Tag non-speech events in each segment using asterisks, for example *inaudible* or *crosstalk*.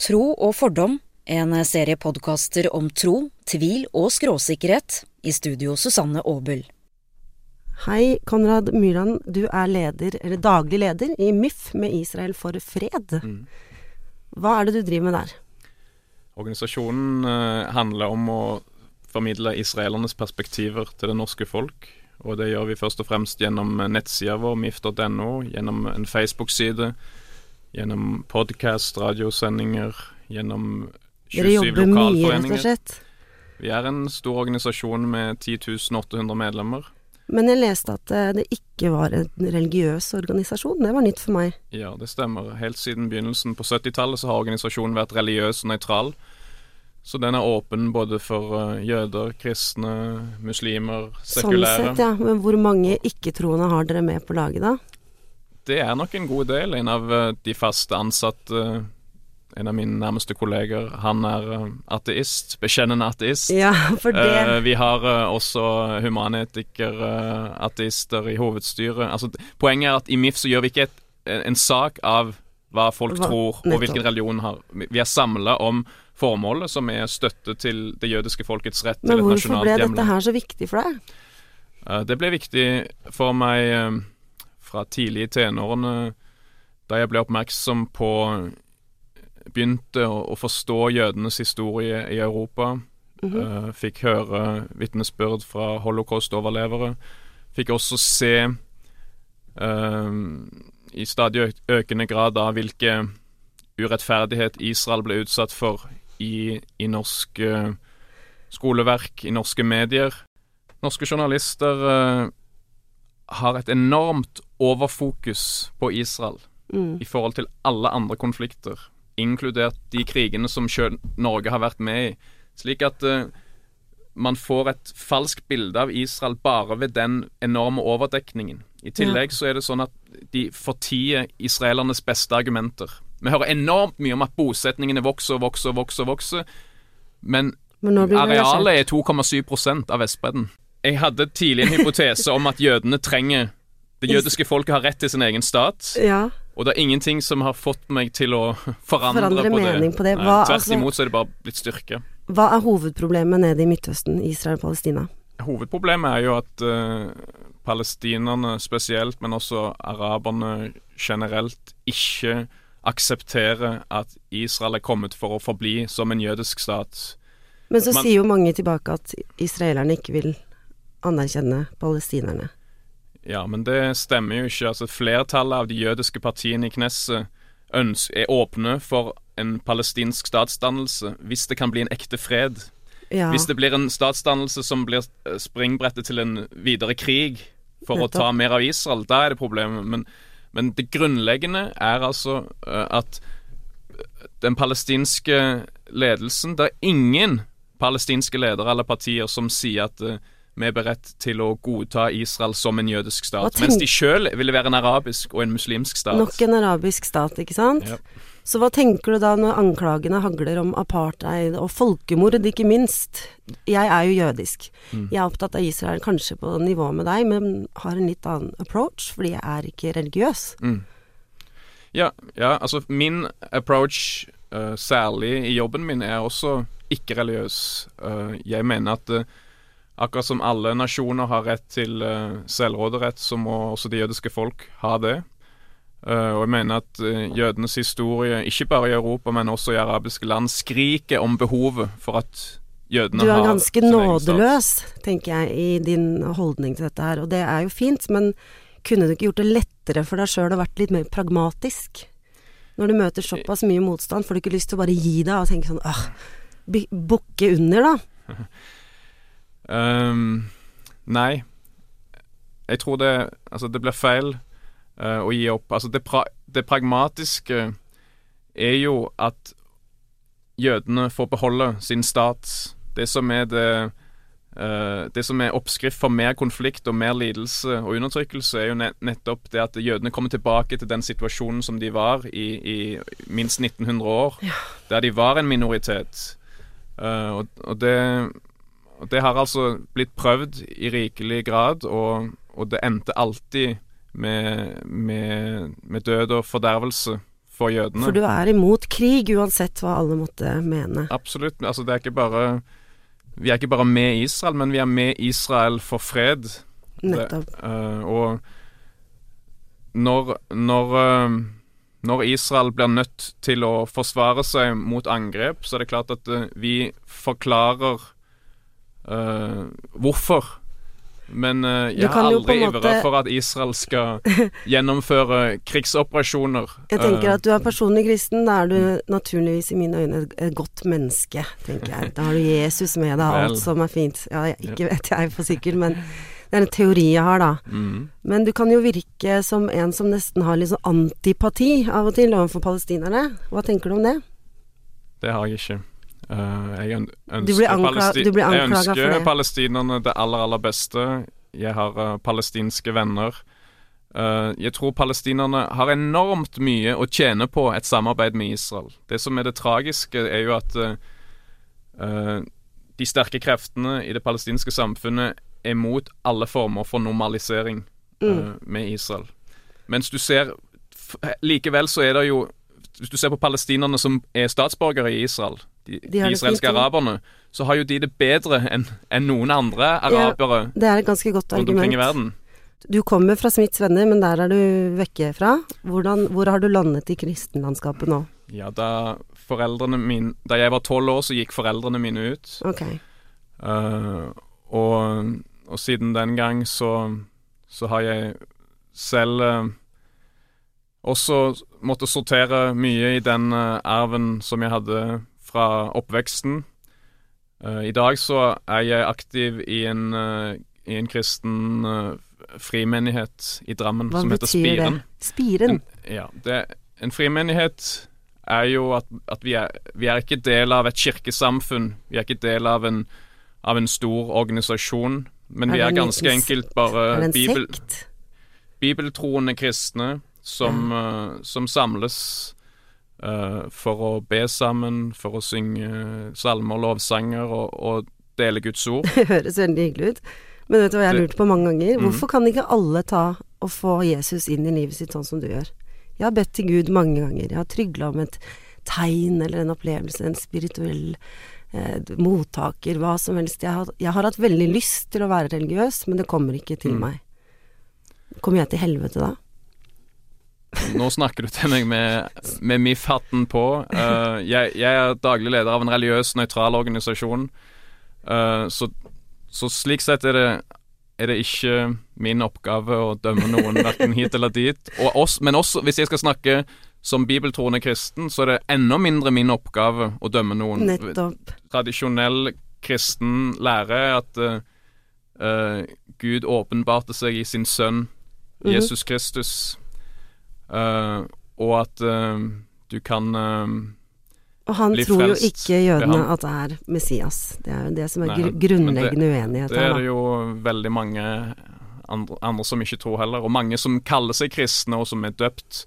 Tro og fordom, en serie podkaster om tro, tvil og skråsikkerhet. I studio Susanne Aabel. Hei, Konrad Myrland. Du er leder, eller daglig leder i MIF med Israel for fred. Mm. Hva er det du driver med der? Organisasjonen eh, handler om å formidle israelernes perspektiver til det norske folk. Og det gjør vi først og fremst gjennom nettsida vår, mif.no, gjennom en Facebook-side, gjennom podkast, radiosendinger, gjennom 27 lokalforeninger. Dere jobber mye, rett og slett. Vi er en stor organisasjon med 10 800 medlemmer. Men jeg leste at eh, det ikke var en religiøs organisasjon. Det var nytt for meg. Ja, det stemmer. Helt siden begynnelsen på 70-tallet så har organisasjonen vært religiøs og nøytral. Så den er åpen både for eh, jøder, kristne, muslimer, Sånn sekulære. sett, ja. Men hvor mange ikke-troende har dere med på laget, da? Det er nok en god del. En av eh, de faste ansatte, en av mine nærmeste kolleger, han er eh, ateist. Bekjennende ateist. Ja, for det Eh, vi har eh, også humanetiker, eh, ateister i hovedstyret. Altså, poenget er at i MIF så gjør vi ikke et, en sak av hva folk Hva- tror, og hvilken religion har. Vi er samla om formålet, som er støtte til det jødiske folkets rett Men til et hvorfor ble dette her så viktig for deg? Eh, Det ble viktig for meg eh, fra tidlig i tenårene, da jeg ble oppmerksom på Begynte å, å forstå jødenes historie i Europa. Mhm. uh, Fikk høre vitnesbyrd fra holocaust-overlevere. Fikk også se uh, i stadig økende grad da hvilke urettferdighet Israel ble utsatt for i, i norsk eh, skoleverk, i norske medier. Norske journalister har et enormt overfokus på Israel Mm. i forhold til alle andre konflikter, inkludert de krigene som selv Norge har vært med i. Slik at uh, man får et falskt bilde av Israel bare ved den enorme overdekningen. I tillegg så er det sånn at de fortier israelernes beste argumenter. Vi hører enormt mye om at bosetningene vokser og vokser og vokser, vokser, men Men Arealet er 2,7% av Vestbredden. Jeg hadde tidlig en hypotese om at jødene trenger Det jødiske folket har rett til sin egen stat, Ja. og det er ingenting som har fått meg til å forandre, Forandre på det. på det. Hva, tvert altså- imot så er det bare blitt styrke. Hva er hovedproblemet nede i Midtøsten, Israel og Palestina? Hovedproblemet er jo at uh, palestinerne spesielt, men også araberne generelt, ikke aksepterer at Israel er kommet for å forbli som en jødisk stat. Men så Man- sier jo mange tilbake at israelerne ikke vil anerkjenne palestinerne. Ja, men det stemmer jo ikke. Altså, flertallet av de jødiske partiene i Knesset er åpne for en palestinsk statsdannelse hvis det kan bli en ekte fred. Ja. Hvis det blir en statsdannelse som blir eh, springbrettet til en videre krig for å ta mer av Israel, da er det problemet. Men, men det grunnleggende er altså eh, at den palestinske ledelsen Det er ingen palestinske ledere eller partier som sier at eh, vi er beredt til å godta Israel som en jødisk stat, mens de sjøl ville være en arabisk og en muslimsk stat. Nok en arabisk stat, ikke sant? Ja. Så hva tenker du da når anklagene hagler om apartheid og folkemord, ikke minst? Jeg er jo jødisk. Mm. Jeg er opptatt av Israel kanskje på nivå med deg, men har en litt annen approach, fordi jeg er ikke religiøs. Mm. Ja, ja, altså min approach, uh, særlig i jobben min, er også ikke-religiøs. Uh, jeg mener at eh, akkurat som alle nasjoner har rett til eh, selvråderett, så må også det jødiske folk ha det. Eh, og jeg mener at eh, jødenes historie, ikke bare i Europa, men også i arabiske land, skriker om behovet for at jødene har Du er ganske nådeløs, tenker jeg, i din holdning til dette her. Og det er jo fint, men kunne du ikke gjort det lettere for deg sjøl og vært litt mer pragmatisk? Når du møter såpass mye motstand, får du ikke lyst til å bare gi deg og tenke sånn åh, bukke under, da? *laughs* Ehm, nei. Jeg tror det Altså, det blir feil uh, å gi opp. Altså, det, pra det pragmatiske er jo at jødene får beholde sin stat. Det som er det uh, Det som er oppskrift for mer konflikt og mer lidelse og undertrykkelse, er jo nettopp det at jødene kommer tilbake til den situasjonen som de var i, i minst 1900 år, der de var en minoritet. Uh, og, og det og det har altså blitt prøvd i rikelig grad, og, og det endte alltid med, med, med død og fordervelse for jødene. For du er imot krig, uansett hva alle måtte mene. Absolutt. Altså, det er ikke bare Vi er ikke bare med Israel, men vi er med Israel for fred. Nettopp. Det, uh, og når, når, uh, når Israel blir nødt til å forsvare seg mot angrep, så er det klart at uh, vi forklarer hvorfor. Men jeg har aldri ivra måte... for at Israel skal gjennomføre krigsoperasjoner. Jeg tenker at du er personlig kristen. Da er du naturligvis i mine øyne et godt menneske, tenker jeg. Da har du Jesus med deg, alt som er fint. Ja, ikke vet jeg for sikkert, men det er en teori jeg har, da. Mm. Men du kan jo virke som en som nesten har litt sånn antipati av og til overfor palestinerne. Hva tenker du om det? Det har jeg ikke. Uh, jeg ønsker, du anklaga jeg ønsker palestinerne det aller, aller beste. Jeg har uh, palestinske venner. Uh, jeg tror palestinerne har enormt mye å tjene på et samarbeid med Israel. Det som er det tragiske, er jo at de sterke kreftene i det palestinske samfunnet er mot alle former for normalisering mm. med Israel. Mens du ser Likevel så er det jo Hvis du ser på palestinerne som er statsborgere i Israel, de, de, de israelske araberne, så har jo de det bedre enn en noen andre arabere ja, det er et ganske godt rundt omkring i verden. Du kommer fra Smiths venner, men der er du vekke fra. Hvordan, hvor har du landet i kristenlandskapet nå? Ja, da foreldrene mine Da jeg var tolv år, så gikk foreldrene mine ut. Okay. Uh, og og siden den gang så, så har jeg selv uh, også måtte sortere mye i den uh, arven som jeg hadde fra oppveksten. Uh, I dag så er jeg aktiv i en, uh, i en kristen uh, frimenighet i Drammen Hva som heter Spiren. Det? Spiren? En, ja. Det, en frimenighet er jo at, at vi, er, vi, er, ikke del av et kirkesamfunn. Vi er ikke del av en, av en stor organisasjon. Men vi er, ganske enkelt bare bibel, bibeltroende kristne som, ja. uh, som samles for å be sammen, for å synge salmer, lovsanger og, og dele Guds ord. *laughs* Det høres veldig hyggelig ut. Men vet du hva jeg har lurt på mange ganger? Mm. Hvorfor kan ikke alle ta og få Jesus inn i livet sitt sånn som du gjør? Jeg har bedt til Gud mange ganger. Jeg har trygla om et tegn eller en opplevelse, en spirituell eh, mottaker, hva som helst. Jeg har, jeg har, hatt veldig lyst til å være religiøs, men det kommer ikke til mm. meg. Kommer jeg til helvete da? Nå snakker du til meg med, med MIF-hatten på. Uh, jeg, jeg, er daglig leder av en religiøs, nøytral organisasjon. Uh, så, så, slik sett er det, er det ikke min oppgave å dømme noen verken hit eller dit. Også, men også, hvis jeg skal snakke som bibeltroende kristen, så er det enda mindre min oppgave å dømme noen. Nettopp. Tradisjonell kristen lære er at uh, Gud åpenbarte seg i sin sønn mm. Jesus Kristus, uh, og at uh, du kan og han tror jo ikke jødene at det er Messias. Det er jo det som er Nei, grunnleggende det, uenighet. Det er det jo veldig mange andre, andre, som ikke tror heller. Og mange som kaller seg kristne, og som er døpt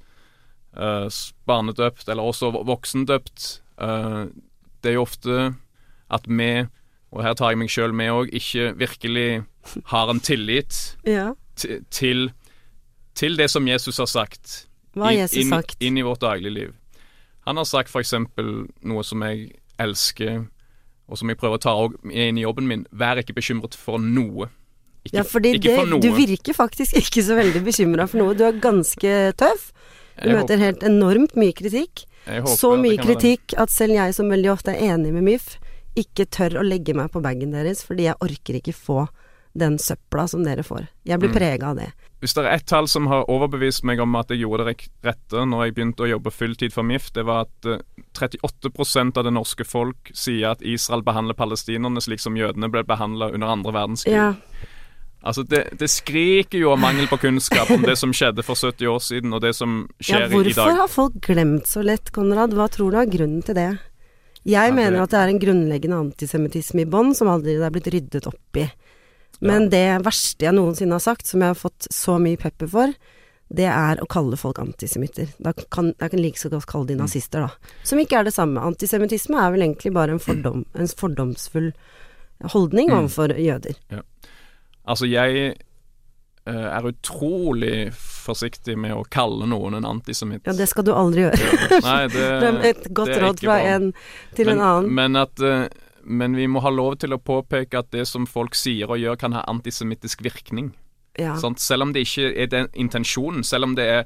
uh, barnedøpt, eller også voksendøpt. Uh, det er jo ofte at vi, og her tar jeg meg sjøl med òg, ikke virkelig har en tillit *laughs* ja. til, til, det som Jesus har sagt. Hva har Jesus inn, sagt? Inn i vårt dagligliv. Han har sagt f.eks. noe som jeg elsker, og som jeg prøver å ta inn i jobben min. Vær ikke bekymret for noe. Ikke, ja, fordi det, du virker faktisk *laughs* ikke så veldig bekymra for noe. Du er ganske tøff. Du møter helt enormt mye kritikk. Så mye kritikk at selv jeg som veldig ofte er enig med MIF, ikke tør å legge meg på bagen deres, fordi jeg orker ikke få den søpla som dere får. Jeg blir mm. prega av det. Hvis det er ett tall som har overbevist meg om at jeg gjorde det rette når jeg begynte å jobbe fulltid for MIF, det var at 38 eh, av det norske folk sier at Israel behandler palestinerne slik som jødene ble behandla under andre verdenskrig. Ja. Altså, det, det, skriker jo av mangel på kunnskap om det som skjedde for 70 år siden, og det som skjer ja, i dag. Hvorfor har folk glemt så lett, Konrad? Hva tror du er grunnen til det? Jeg ja, mener det... at det er en grunnleggende antisemittisme i bånn som aldri er blitt ryddet opp i. Men det verste jeg noensinne har sagt, som jeg har fått så mye pepper for, det er å kalle folk antisemitter. Da kan kan like så godt kalle de mm. nazister, da. Som ikke er det samme. Antisemittisme er vel egentlig bare en, fordom, en fordomsfull holdning mm. overfor jøder. Ja. Altså, jeg eh, er utrolig forsiktig med å kalle noen en antisemitt. Ja, det skal du aldri *laughs* gjøre. Nei, det, Det er et godt råd fra en til men, en annen. Men, at, eh, men vi må ha lov til å påpeke at det som folk sier og gjør, kan ha antisemittisk virkning. Ja. Selv om det ikke er den intensjonen. Selv om det er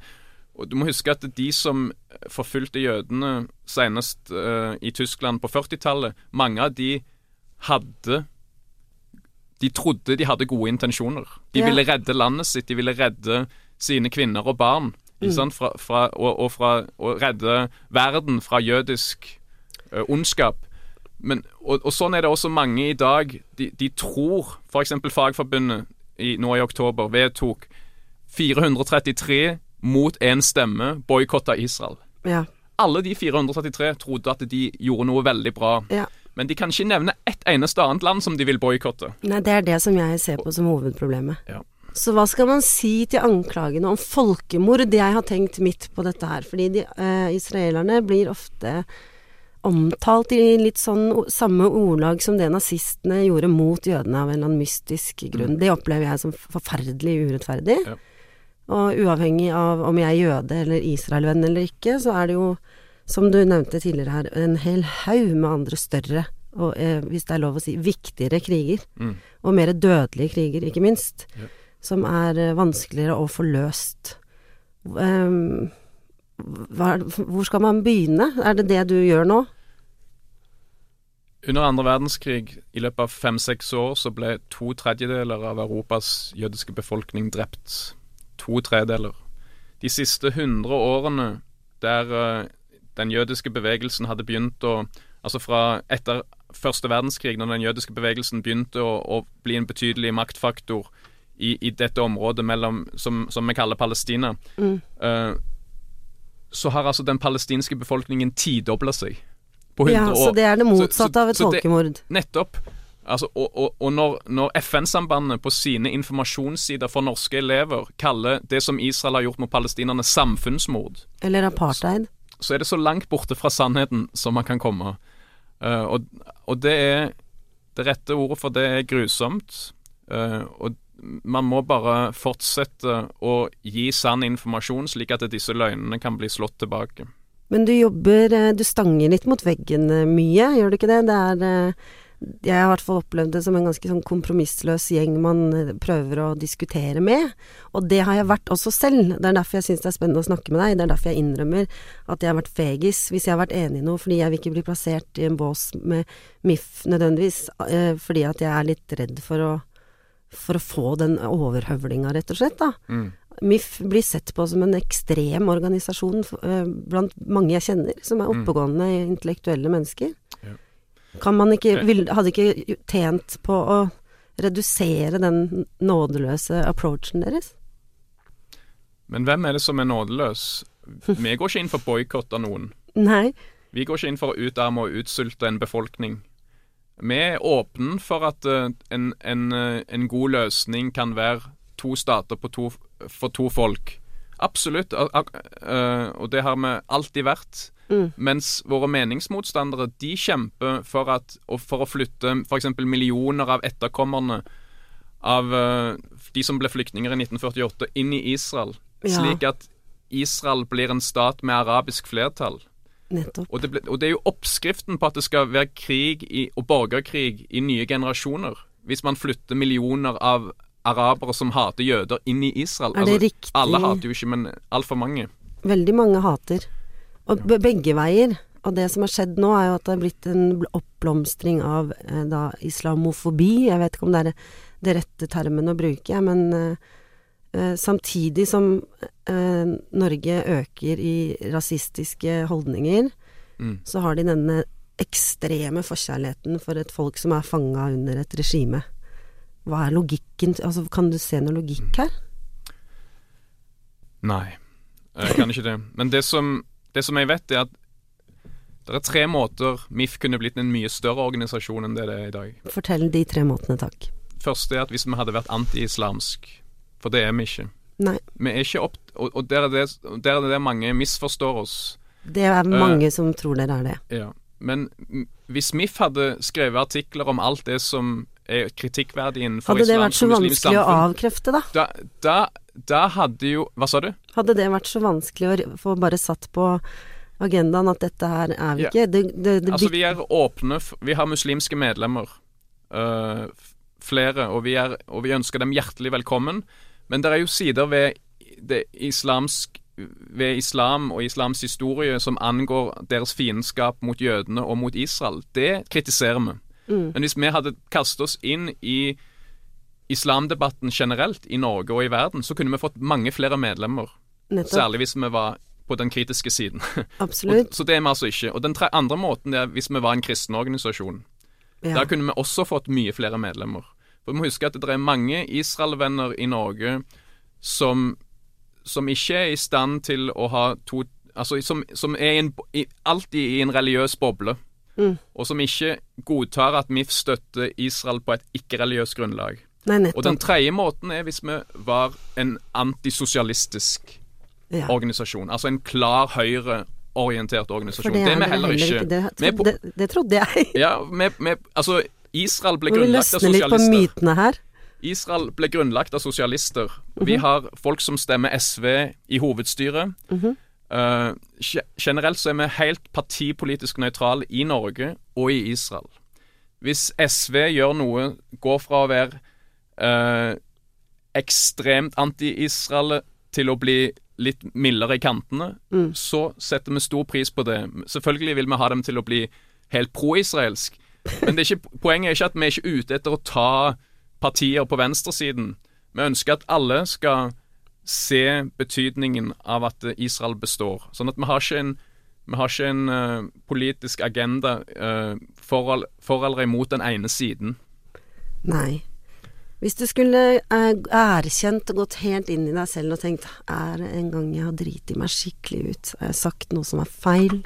og Du må huske at de som forfulgte jødene senest uh, i Tyskland på 40-tallet, mange av de hadde De trodde de hadde gode intensjoner. De Ja. ville redde landet sitt, de ville redde sine kvinner og barn. Mm. Fra, fra, og, og, fra, og redde verden fra jødisk uh, ondskap. Men, og, og sånn er det også mange i dag. De, de tror F.eks. Fagforbundet i, nå i oktober vedtok 433 mot én stemme boikotta Israel. ja. Alle de 433 trodde at de gjorde noe veldig bra. Ja. Men de kan ikke nevne ett eneste annet land som de vil boikotte. Nei, det er det som jeg ser på som hovedproblemet. Ja. Så hva skal man si til anklagene om folkemord? Jeg har tenkt midt på dette her. Fordi de, eh, israelerne blir ofte omtalt i litt sånn samme ordlag som det nazistene gjorde mot jødene av en eller annen mystisk grunn. Det opplever jeg som forferdelig urettferdig. Ja. Og uavhengig av om jeg er jøde eller Israel-venn eller ikke, så er det jo, som du nevnte tidligere her, en hel haug med andre større, og eh, hvis det er lov å si, viktigere kriger Mm. og mer dødelige kriger, ikke minst, Ja. som er eh, vanskeligere å få løst. Ehm, hva, hvor skal man begynne? Er det det du gjør nå? Under andre verdenskrig, i løpet av fem-seks år, så ble to tredjedeler av Europas jødiske befolkning drept. To tredeler. De siste hundre årene der eh, den jødiske bevegelsen hadde begynt å Altså fra etter første verdenskrig, når den jødiske bevegelsen begynte å, å bli en betydelig maktfaktor i, i dette området mellom, som, som vi kaller Palestina, Mm. eh, så har altså den palestinske befolkningen tidobla seg på 100 Ja, så det er det Så- så- motsatte av et så folkemord. Nettopp. Altså, og og, og når, når FN-sambandet på sine informasjonssider for norske elever kaller det som Israel har gjort mot palestinerne, samfunnsmord, Eller apartheid. så er det så langt borte fra sannheten som man kan komme. Uh, og, og det er Det rette ordet for det er grusomt. Uh, og man må bare fortsette å gi sann informasjon, slik at disse løgnene kan bli slått tilbake. Men du jobber eh, Du stanger litt mot veggen eh, mye, gjør du ikke det? Det er eh, Jeg har i hvert fall opplevd det som en ganske sånn kompromissløs gjeng man prøver å diskutere med. Og det har jeg vært også selv. Det er derfor jeg syns det er spennende å snakke med deg. Det er derfor jeg innrømmer at jeg har vært fegis hvis jeg har vært enig i noe, fordi jeg vil ikke bli plassert i en bås med MIF nødvendigvis, fordi at jeg er litt redd for å for å få den overhøvlinga, rett og slett, da. Mm. MIF blir sett på som en ekstrem organisasjon eh, blant mange jeg kjenner, som er Mm. oppegående, intellektuelle mennesker. Ja. Kan man ikke, vil, hadde ikke tjent på å redusere den nådeløse approachen deres? Men hvem er det som er nådeløs? *laughs* Vi går ikke inn for boikott av noen. Nei. Vi går ikke inn for å utarme og utsulte en befolkning. Vi er åpne for at eh, en, en, eh, en god løsning kan være to stater på to, for to folk. Absolutt, eh, og det har vi alltid vært. Mm. Mens våre meningsmotstandere de kjemper for, at, for å flytte f.eks. millioner av etterkommerne av de som ble flyktninger i 1948, inn i Israel. Ja. Slik at Israel blir en stat med arabisk flertall. Nettopp. Og det, ble, og det er jo oppskriften på at det skal være krig i, og borgerkrig i nye generasjoner. Hvis man flytter millioner av arabere som hater jøder, inn i Israel. Altså, Er det riktig? Alle hater jo ikke, men altfor mange. Veldig mange hater. Og be- begge veier. Og det som har skjedd nå, er jo at det har blitt en oppblomstring av eh, da islamofobi. Jeg vet ikke om det er det, rette termen å bruke, men eh, samtidig som eh, Norge øker i rasistiske holdninger, Mm. så har de denne ekstreme forkjærligheten for et folk som er fanga under et regime. Hva er logikken Altså, kan du se noe logikk her? Nei, jeg kan ikke det. Men det som, det som jeg vet, er at det er tre måter MIF kunne blitt en mye større organisasjon enn det det er i dag. Fortell de tre måtene, takk. Første er at hvis vi hadde vært anti-islamsk, for det er vi ikke. Nei, Vi er ikke opp... Og, og der, er det, der er det mange misforstår oss. det er mange som tror dere er det. Ja. Men hvis MIF hadde skrevet artikler om alt det som er kritikkverdig innenfor Hadde det vært så vanskelig å avkrefte, da? da, da, da hadde jo Hva sa du? Hadde det vært så vanskelig å få bare satt på agendaen at dette her er vi Ja. ikke? Det, det, det, Altså, vi er åpne Vi har muslimske medlemmer. Uh, flere, og vi, er, og vi ønsker dem hjertelig velkommen. Men det er jo sider ved det islamsk ved islam og islams historie som angår deres fiendskap mot jødene og mot Israel. Det kritiserer vi. Mm. Men hvis vi hadde kastet oss inn i islamdebatten generelt i Norge og i verden, så kunne vi fått mange flere medlemmer. nettopp. Særlig hvis vi var på den kritiske siden. *laughs* Absolutt. Og, så det er vi altså ikke. Og den andre måten det er hvis vi var en kristen organisasjon. Ja. Der kunne vi også fått mye flere medlemmer. For Vi må huske at det er mange Israel-venner i Norge som, som ikke er i stand til å ha to Altså som, som er en, alltid i en religiøs boble. Mm. Og som ikke godtar at MIF støtter Israel på et ikke-religiøst grunnlag. Nei, Og den tredje måten er hvis vi var en antisosialistisk Ja. organisasjon. Altså en klar høyreorientert For organisasjon. det Det er vi heller, heller ikke. Det, Vi er på- det, det trodde jeg. Ja, vi, vi, altså Israel ble Må vi grunnlagt av løsne litt på mytene her? Israel ble grunnlagt av sosialister. Mhm. Vi har folk som stemmer SV i hovedstyret. Mm -hmm. uh, generelt så er vi helt partipolitisk nøytrale i Norge og i Israel. Hvis SV gjør noe, går fra å være uh, ekstremt anti-Israel til å bli litt mildere i kantene, Mm. så setter vi stor pris på det. Selvfølgelig vil vi ha dem til å bli helt pro-israelsk. Men er ikke, poenget er ikke at vi er ikke ute etter å ta partier på venstresiden. Vi ønsker at alle skal se betydningen av at Israel består. Sånn at vi har ikke en, har ikke en uh, politisk agenda uh, for, for eller imot den ene siden. Nei. Hvis du skulle eh, erkjent og gått helt inn i deg selv og tenkt Er det en gang jeg har driti meg skikkelig ut? Har jeg sagt noe som er feil?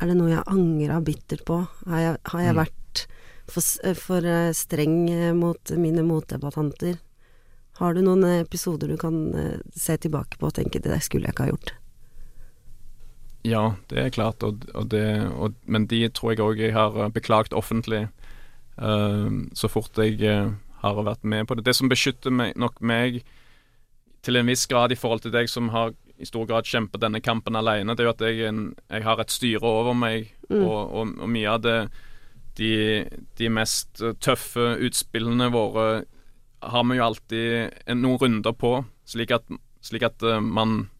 Er det noe jeg angra bittert på? Har jeg, har jeg Mm. vært for, eh, for eh, streng eh, mot mine motdebattanter? Har du noen episoder du kan se tilbake på og tenke det der skulle jeg ikke ha gjort? Ja, det er klart, og, og det, og, men de tror jeg òg jeg har beklagt offentlig uh, så fort jeg har vært med på det. Det som beskytter meg, nok meg til en viss grad i forhold til deg som har i stor grad kjempe denne kampen alene, det er jo at jeg, jeg har et styre over meg, Mm. og, og, og mye av det de, de mest eh, tøffe utspillene våre har vi jo alltid noen runder på, slik at, slik at eh, man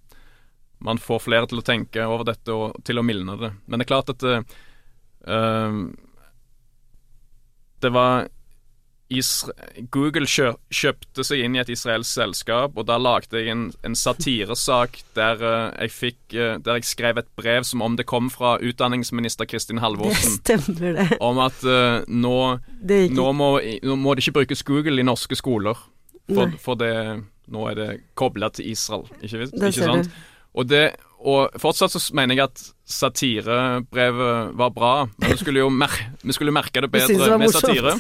man får flere til å tenke over dette og til å mildne det. Men det er klart at det, eh, det var Google kjø kjøpte seg inn i et israelsk selskap, og da lagde jeg en, en satiresak der uh, jeg eh, Der jeg skrev et brev som om det kom fra utdanningsminister Kristin Det stemmer, det. om at uh, nå, Det nå, må, nå må det ikke brukes Google i norske skoler, for, for det, nå er det kobla til Israel, ikke, ikke sant? Og, det, og fortsatt så mener jeg at satirebrevet var bra, men vi skulle jo mer, vi skulle merke det bedre det med satire.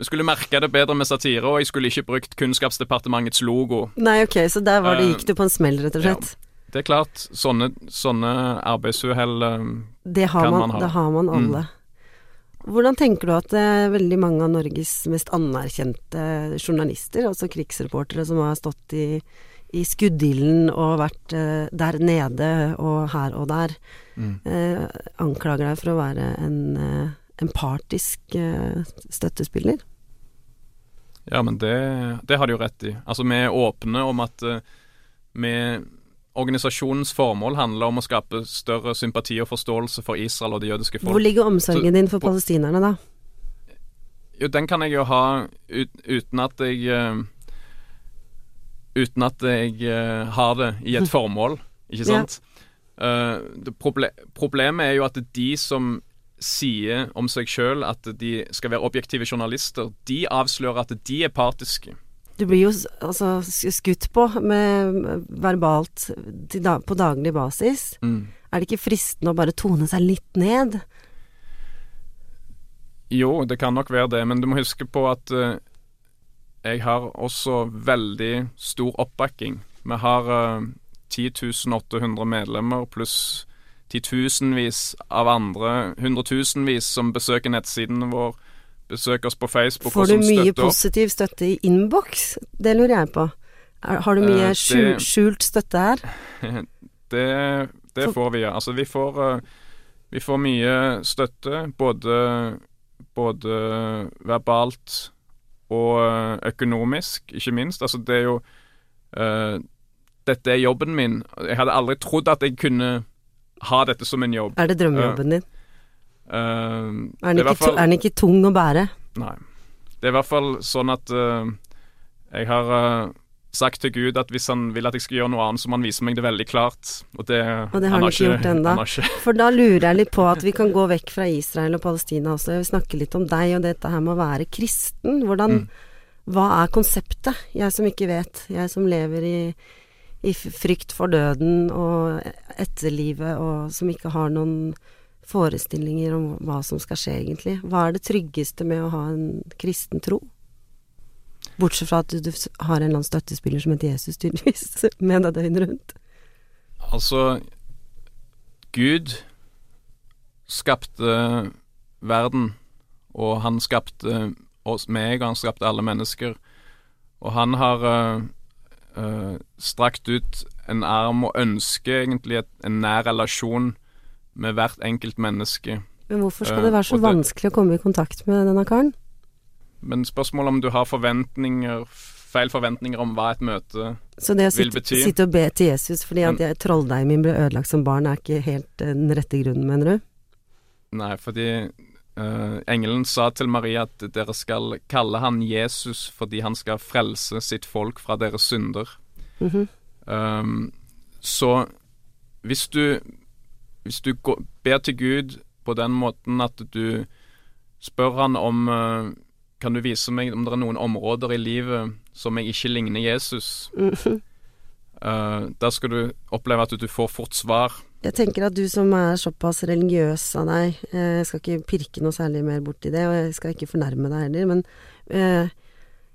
Vi skulle merke det bedre med satire, og jeg skulle ikke brukt Kunnskapsdepartementets logo. Nei, ok, så der var det, Eh, gikk du på en smell, rett og ja. slett. Det er klart, sånne, sånne arbeidsuhell eh, Det har kan man, man ha. det har man Mm. alle. Hvordan tenker du at eh, veldig mange av Norges mest anerkjente journalister, altså krigsreportere som har stått i, i skuddilden og vært eh, der nede og her og der, mm. eh, anklager deg for å være en, eh, en partisk støttespiller? Ja, men det, det har de jo rett i. Altså, vi er åpne om at eh, vi Organisasjonens formål handler om å skape større sympati og forståelse for Israel og det jødiske folk. Hvor ligger omsorgen din for palestinerne, da? Jo, den kan jeg jo ha ut, uten at jeg eh, Uten at jeg eh, har det i et *laughs* formål, ikke Ja. sant? Eh, det proble problemet er jo at de som sier om seg sjøl at de skal være objektive journalister, de avslører at de er partiske. Du blir jo altså skutt på med verbalt da, på daglig basis. Mm. Er det ikke fristende å bare tone seg litt ned? Jo, det kan nok være det, men du må huske på at uh, jeg har også veldig stor oppbakking. Vi har uh, 10 800 medlemmer pluss titusenvis av andre, hundretusenvis som besøker nettsiden vår, besøker oss på Facebook. Får og du støtter mye du mye positiv støtte i innboks? Det lurer jeg på. Har du mye Eh, det- skjult støtte her? *laughs* Det, det får vi, ja. Altså, vi får, eh, vi får mye støtte, både, både verbalt og eh, økonomisk, ikke minst. Altså, det er jo uh, Dette er jobben min. Jeg hadde aldri trodd at jeg kunne ha dette som en jobb. Er det drømmejobben din? Uh, Er den, fall- er den ikke tung å bære? Nei. Det er i hvert fall sånn at uh, jeg har uh, sagt til Gud at hvis han vil at jeg skal gjøre noe annet, så må han vise meg det veldig klart. Og det, Og det har han ikke gjort ennå. har For da lurer jeg litt på at vi *laughs* kan gå vekk fra Israel og Palestina også. Jeg vil snakke litt om deg og dette her med å være kristen. Hvordan Mm. Hva er konseptet? Jeg som ikke vet. Jeg som lever i, i frykt for døden og etterlivet, og som ikke har noen forestillinger om hva som skal skje, egentlig. Hva er det tryggeste med å ha en kristen tro? Bortsett fra at du, du har en eller annen støttespiller som heter Jesus, tydeligvis, *laughs* med deg døgnet rundt. Altså Gud skapte verden, og han skapte oss, meg, og han skapte alle mennesker. Og han har eh, strakt ut en arm og ønsker egentlig et, en nær relasjon med hvert enkelt menneske. Men hvorfor skal Eh, det være så uh, det- vanskelig å komme i kontakt med denne karen? Men spørsmålet om du har forventninger, feil forventninger om hva et møte Så det å Vil sitte, bety- sitte og be til Jesus fordi at jeg, trolldeigen min ble ødelagt som barn, er ikke helt eh, den rette grunnen, mener du? Nei, fordi eh, engelen sa til Maria at dere skal kalle han Jesus fordi han skal frelse sitt folk fra deres synder. Mhm. Um, så hvis du Hvis du går, ber til Gud på den måten at du spør han om uh, Kan du vise meg om det er noen områder i livet som jeg ikke ligner Jesus? Mhm. Uh, da skal du oppleve at du får fort svar. Jeg tenker at du som er såpass religiøs av deg, eh, jeg skal ikke pirke noe særlig mer borti det, og jeg skal ikke fornærme deg heller, men eh,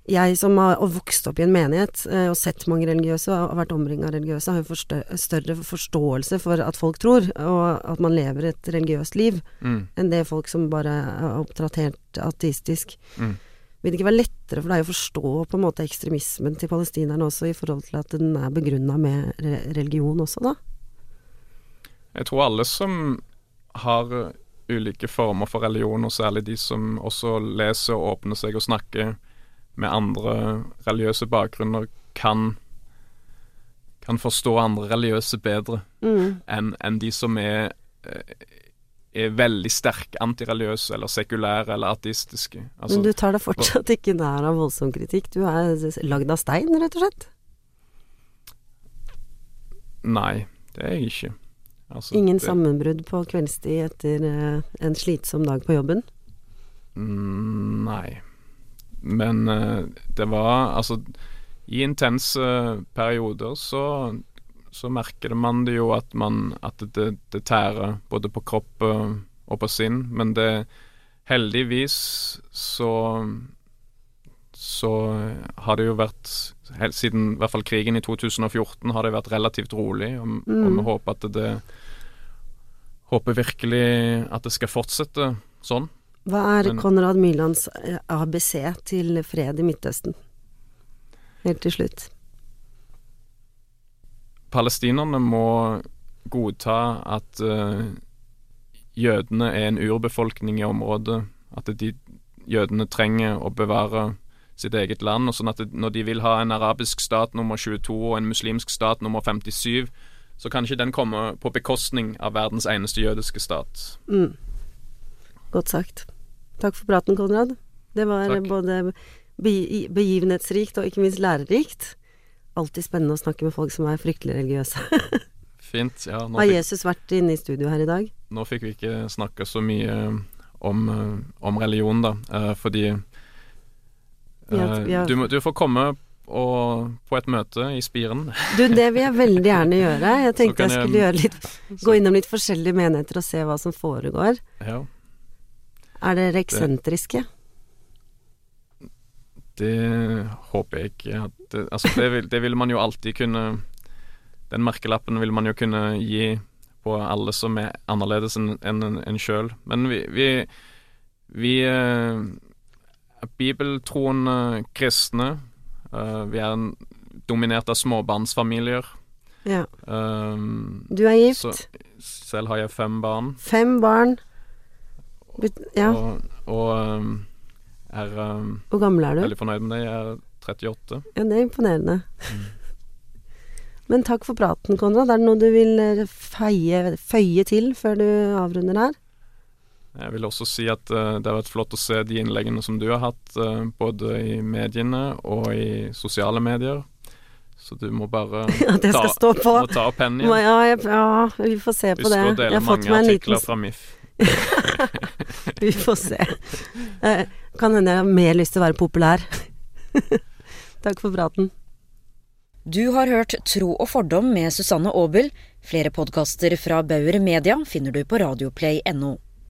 jeg som har vokst opp i en menighet eh, og sett mange religiøse og vært omringa av religiøse, har jo større forståelse for at folk tror, og at man lever et religiøst liv, Mm. enn det folk som bare er oppdratt helt ateistisk. Mm. Vil det ikke være lettere for deg å forstå på en måte ekstremismen til palestinerne også, i forhold til at den er begrunna med religion også, da? Jeg tror alle som har ulike former for religion, og særlig de som også leser og åpner seg og snakker med andre religiøse bakgrunner, kan, kan forstå andre religiøse bedre Mm. enn en de som er, eh, er veldig sterk antireligiøse eller sekulære eller ateistiske. Altså, Men du tar deg fortsatt ikke nær av voldsom kritikk. Du er lagd av stein, rett og slett. Nei, det er jeg ikke. Altså, Ingen det, sammenbrudd på kveldstid etter eh, en slitsom dag på jobben. Mm, Nei. Men eh, det var Altså, i intense perioder så så merker man det jo at man At det, det tærer både på kropp eh, og på sinn, men det Heldigvis så så har det jo vært helt siden i hvert fall krigen i 2014 har det vært relativt rolig, og, og Mm. vi håper at det Håper virkelig at det skal fortsette sånn. Hva er Konrad Myrlands eh, ABC til fred i Midtøsten? Helt til slutt. Palestinerne må godta at uh, jødene er en urbefolkning i området. At de jødene trenger å bevare sitt eget land. og sånn at det, Når de vil ha en arabisk stat nummer 22 og en muslimsk stat nummer 57, så kan ikke den komme på bekostning av verdens eneste jødiske stat. Mm. Godt sagt. Takk for praten, Konrad. Det var Takk. både begivenhetsrikt og ikke minst lærerikt. Alltid spennende å snakke med folk som er fryktelig religiøse. *laughs* Fint. ja, nå Har Jesus vært inne i studio her i dag? nå fikk vi ikke snakke så mye om, eh, om religion, da, eh, fordi Vi har- eh, vi har- du, du får komme og, på et møte i Spiren. Du, det vil jeg veldig gjerne gjøre. Jeg tenkte jeg, jeg skulle gjøre litt Gå innom litt forskjellige menigheter og se hva som foregår. Ja. Er dere eksentriske? Det håper jeg ikke. Det, altså det, vil, det vil man jo alltid kunne Den merkelappen vil man jo kunne gi på alle som er annerledes enn en, en, en sjøl. Men vi, vi, vi eh, bibeltroende kristne. Eh, vi er en, dominert av småbarnsfamilier. Ja. Um, Du er gift. så selv har jeg fem barn. Fem barn. But- Ja. Og, og um, er um, Hvor gammel er du? veldig fornøyd med det. Jeg er 38. Ja, det er imponerende. *laughs* Men takk for praten, Konrad. Er det noe du vil eh, feie, føye til før du avrunder her? Jeg vil også si at uh, det har vært flott å se de innleggene som du har hatt, uh, både i mediene og i sosiale medier. Så du må bare *laughs* på? må ta opp pennen igjen. Ja, jeg, ja, vi får se på Husk det. å Jeg dele mange artikler liten fra MIF. *laughs* Vi får se. Uh, Kan hende jeg har mer lyst til å være populær. *laughs* Takk for praten. Du har hørt Tro og fordom med Susanne Aabel. Flere podkaster fra Bauer Media finner du på radioplay.no.